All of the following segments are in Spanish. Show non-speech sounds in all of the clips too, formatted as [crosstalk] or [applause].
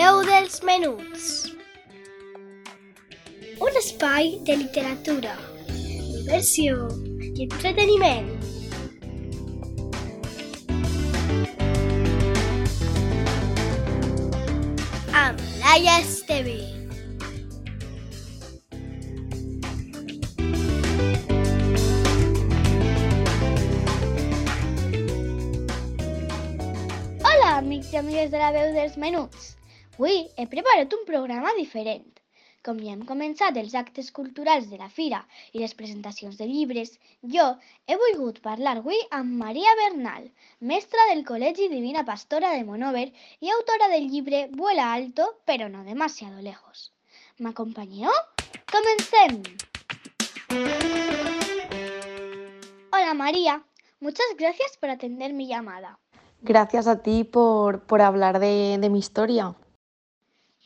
veu dels menuts. Un espai de literatura, diversió i entreteniment. Amb Laia Esteve. Amics i amigues de la veu dels menuts. Avui he preparat un programa diferent. Com ja hem començat els actes culturals de la fira i les presentacions de llibres, jo he volgut parlar avui amb Maria Bernal, mestra del Col·legi Divina Pastora de Monover i autora del llibre Vuela alto, pero no demasiado lejos. ¿M'acompanyeu? Comencem! Hola María, muchas gracias por atender mi llamada. Gracias a ti por, por hablar de, de mi historia.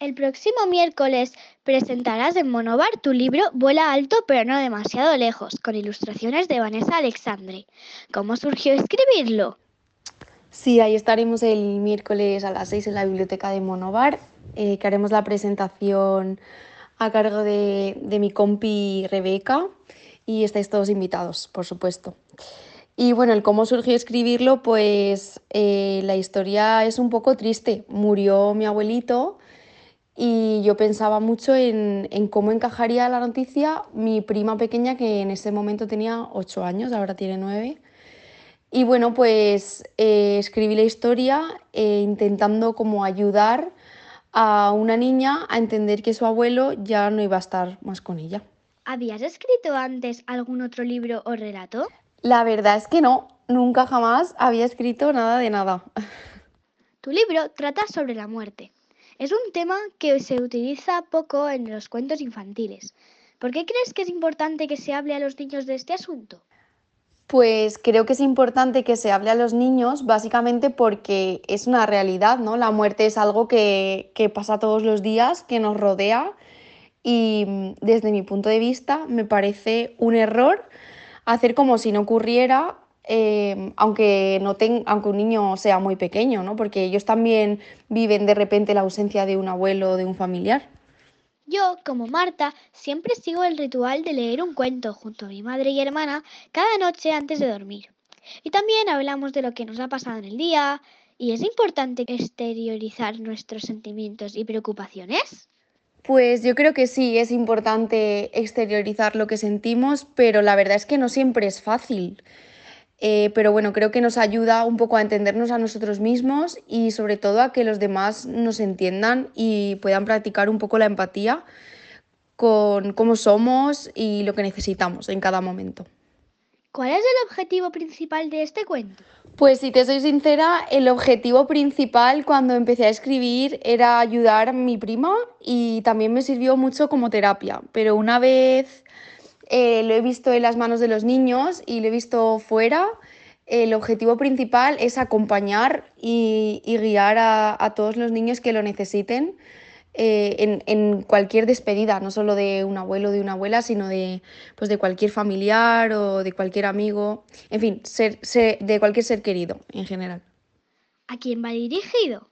El próximo miércoles presentarás en Monobar tu libro Vuela alto pero no demasiado lejos, con ilustraciones de Vanessa Alexandre. ¿Cómo surgió escribirlo? Sí, ahí estaremos el miércoles a las 6 en la biblioteca de Monobar, eh, que haremos la presentación a cargo de, mi compi Rebeca y estáis todos invitados, por supuesto. Y bueno, el cómo surgió escribirlo, pues eh, la historia es un poco triste. Murió mi abuelito y yo pensaba mucho en, en, cómo encajaría la noticia mi prima pequeña, que en ese momento tenía 8 años, ahora tiene 9. Y bueno, pues eh, escribí la historia eh, intentando como ayudar a una niña a entender que su abuelo ya no iba a estar más con ella. ¿Habías escrito antes algún otro libro o relato? La verdad es que no, nunca jamás había escrito nada de nada. Tu libro trata sobre la muerte. Es un tema que se utiliza poco en los cuentos infantiles. ¿Por qué crees que es importante que se hable a los niños de este asunto? Pues creo que es importante que se hable a los niños básicamente porque es una realidad, ¿no? La muerte es algo que, que pasa todos los días, que nos rodea y desde mi punto de vista me parece un error hacer como si no ocurriera eh, aunque, no ten, aunque un niño sea muy pequeño, ¿no? porque ellos también viven de repente la ausencia de un abuelo o de un familiar. Yo, como Marta, siempre sigo el ritual de leer un cuento junto a mi madre y hermana cada noche antes de dormir. Y también hablamos de lo que nos ha pasado en el día, y es importante exteriorizar nuestros sentimientos y preocupaciones. Pues yo creo que sí, es importante exteriorizar lo que sentimos, pero la verdad es que no siempre es fácil. Eh, pero bueno, creo que nos ayuda un poco a entendernos a nosotros mismos y sobre todo a que los demás nos entiendan y puedan practicar un poco la empatía con cómo somos y lo que necesitamos en cada momento. ¿Cuál es el objetivo principal de este cuento? Pues si te soy sincera, el objetivo principal cuando empecé a escribir era ayudar a mi prima y también me sirvió mucho como terapia, pero una vez eh, lo he visto en las manos de los niños y lo he visto fuera. El objetivo principal es acompañar y, y guiar a, a, todos los niños que lo necesiten eh, en, en, cualquier despedida, no solo de un abuelo o de una abuela, sino de, pues de cualquier familiar o de cualquier amigo, en fin, ser, ser, de cualquier ser querido en general. ¿A quién va dirigido?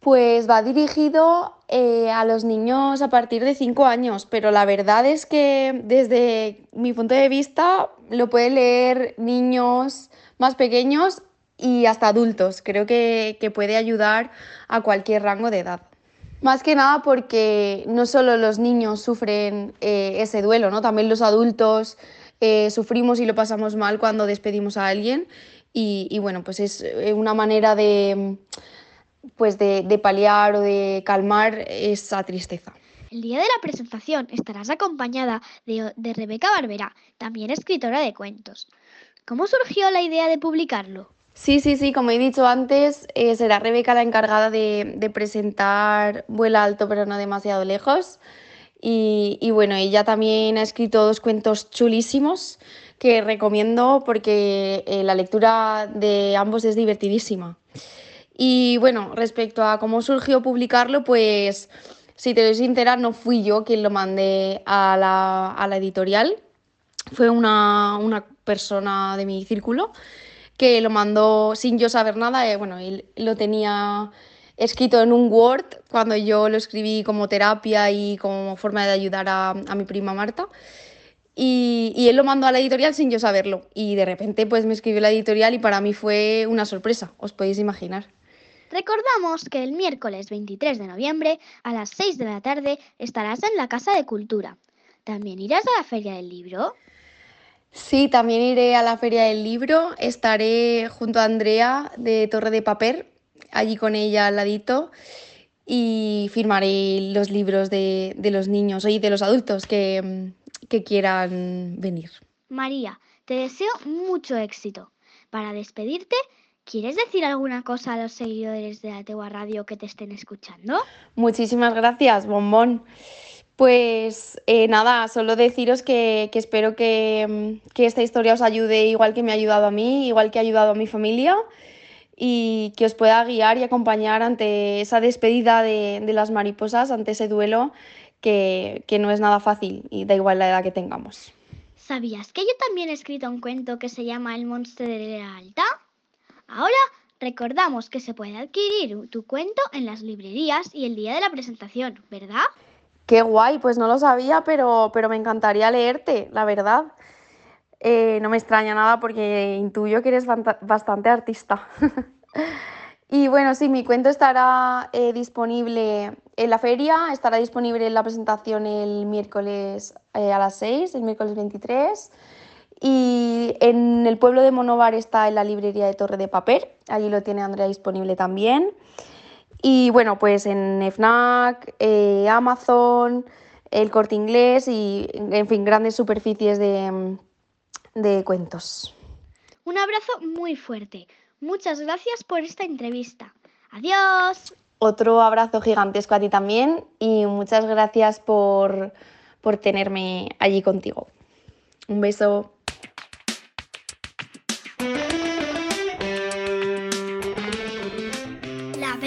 Pues va dirigido eh, a los niños a partir de 5 años, pero la verdad es que desde mi punto de vista lo pueden leer niños más pequeños y hasta adultos. Creo que, que puede ayudar a cualquier rango de edad. Más que nada porque no solo los niños sufren eh, ese duelo, ¿no? también los adultos eh, sufrimos y lo pasamos mal cuando despedimos a alguien y, bueno, pues es una manera de pues de, de, paliar o de calmar esa tristeza. El día de la presentación estarás acompañada de, de, Rebeca Barbera, también escritora de cuentos. ¿Cómo surgió la idea de publicarlo? Sí, sí, sí, como he dicho antes, eh, será Rebeca la encargada de, de, presentar Vuela alto pero no demasiado lejos. Y, y bueno, ella también ha escrito dos cuentos chulísimos que recomiendo porque eh, la lectura de ambos es divertidísima. Y bueno, respecto a cómo surgió publicarlo, pues si te doy sincera, no fui yo quien lo mandé a la, a la editorial, fue una, una, persona de mi círculo que lo mandó sin yo saber nada, eh, bueno, él lo tenía escrito en un Word cuando yo lo escribí como terapia y como forma de ayudar a, a mi prima Marta. Y, y, él lo mandó a la editorial sin yo saberlo. Y de repente pues me escribió la editorial y para mí fue una sorpresa, os podéis imaginar. Recordamos que el miércoles 23 de noviembre a las 6 de la tarde estarás en la Casa de Cultura. ¿También irás a la Feria del Libro? Sí, también iré a la Feria del Libro. Estaré junto a Andrea de Torre de Papel, allí con ella al ladito, y firmaré los libros de, de los niños y de los adultos que, que quieran venir. María, te deseo mucho éxito. Para despedirte, ¿quieres decir alguna cosa a los seguidores de la Tegua Radio que te estén escuchando? Muchísimas gracias, bombón. Pues eh, nada, solo deciros que, que espero que, que, esta historia os ayude igual que me ha ayudado a mí, igual que ha ayudado a mi familia y que os pueda guiar y acompañar ante esa despedida de, de las mariposas, ante ese duelo que, que, no es nada fácil y da igual la edad que tengamos. ¿Sabías que yo también he escrito un cuento que se llama El monstruo de la alta? Ahora recordamos que se puede adquirir tu cuento en las librerías y el día de la presentación, ¿verdad? Qué guay, pues no lo sabía, pero, pero me encantaría leerte, la verdad. Eh, no me extraña nada porque intuyo que eres bastante artista. [laughs] y bueno, sí, mi cuento estará eh, disponible en la feria, estará disponible en la presentación el miércoles eh, a las 6, el miércoles 23. Y en el pueblo de Monovar está en la librería de Torre de Papel, allí lo tiene Andrea disponible también. Y bueno, pues en FNAC, eh, Amazon, el corte inglés y, en fin, grandes superficies de, de cuentos. Un abrazo muy fuerte. Muchas gracias por esta entrevista. Adiós. Otro abrazo gigantesco a ti también y muchas gracias por, por tenerme allí contigo. Un beso.